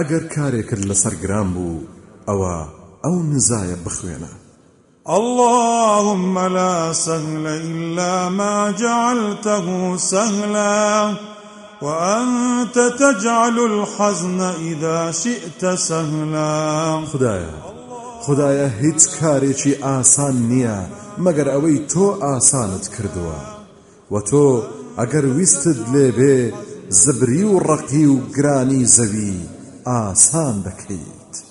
ئەگەر کارێکرد لەسەر گران بوو ئەوە ئەو نزایە بخوێنە اللهم لا سهل إلا ما جعلته سهلا وأنت تجعل الحزن إذا شئت سهلا خدايا خدايا هیچ کارێکی ئاسان نییە مەگەر ئەوەی تۆ ئاسانت کردووە و تۆ ئەگەر ویستت لێبێ زبری و ڕقی و گرانی زەوی آسان دەکەیت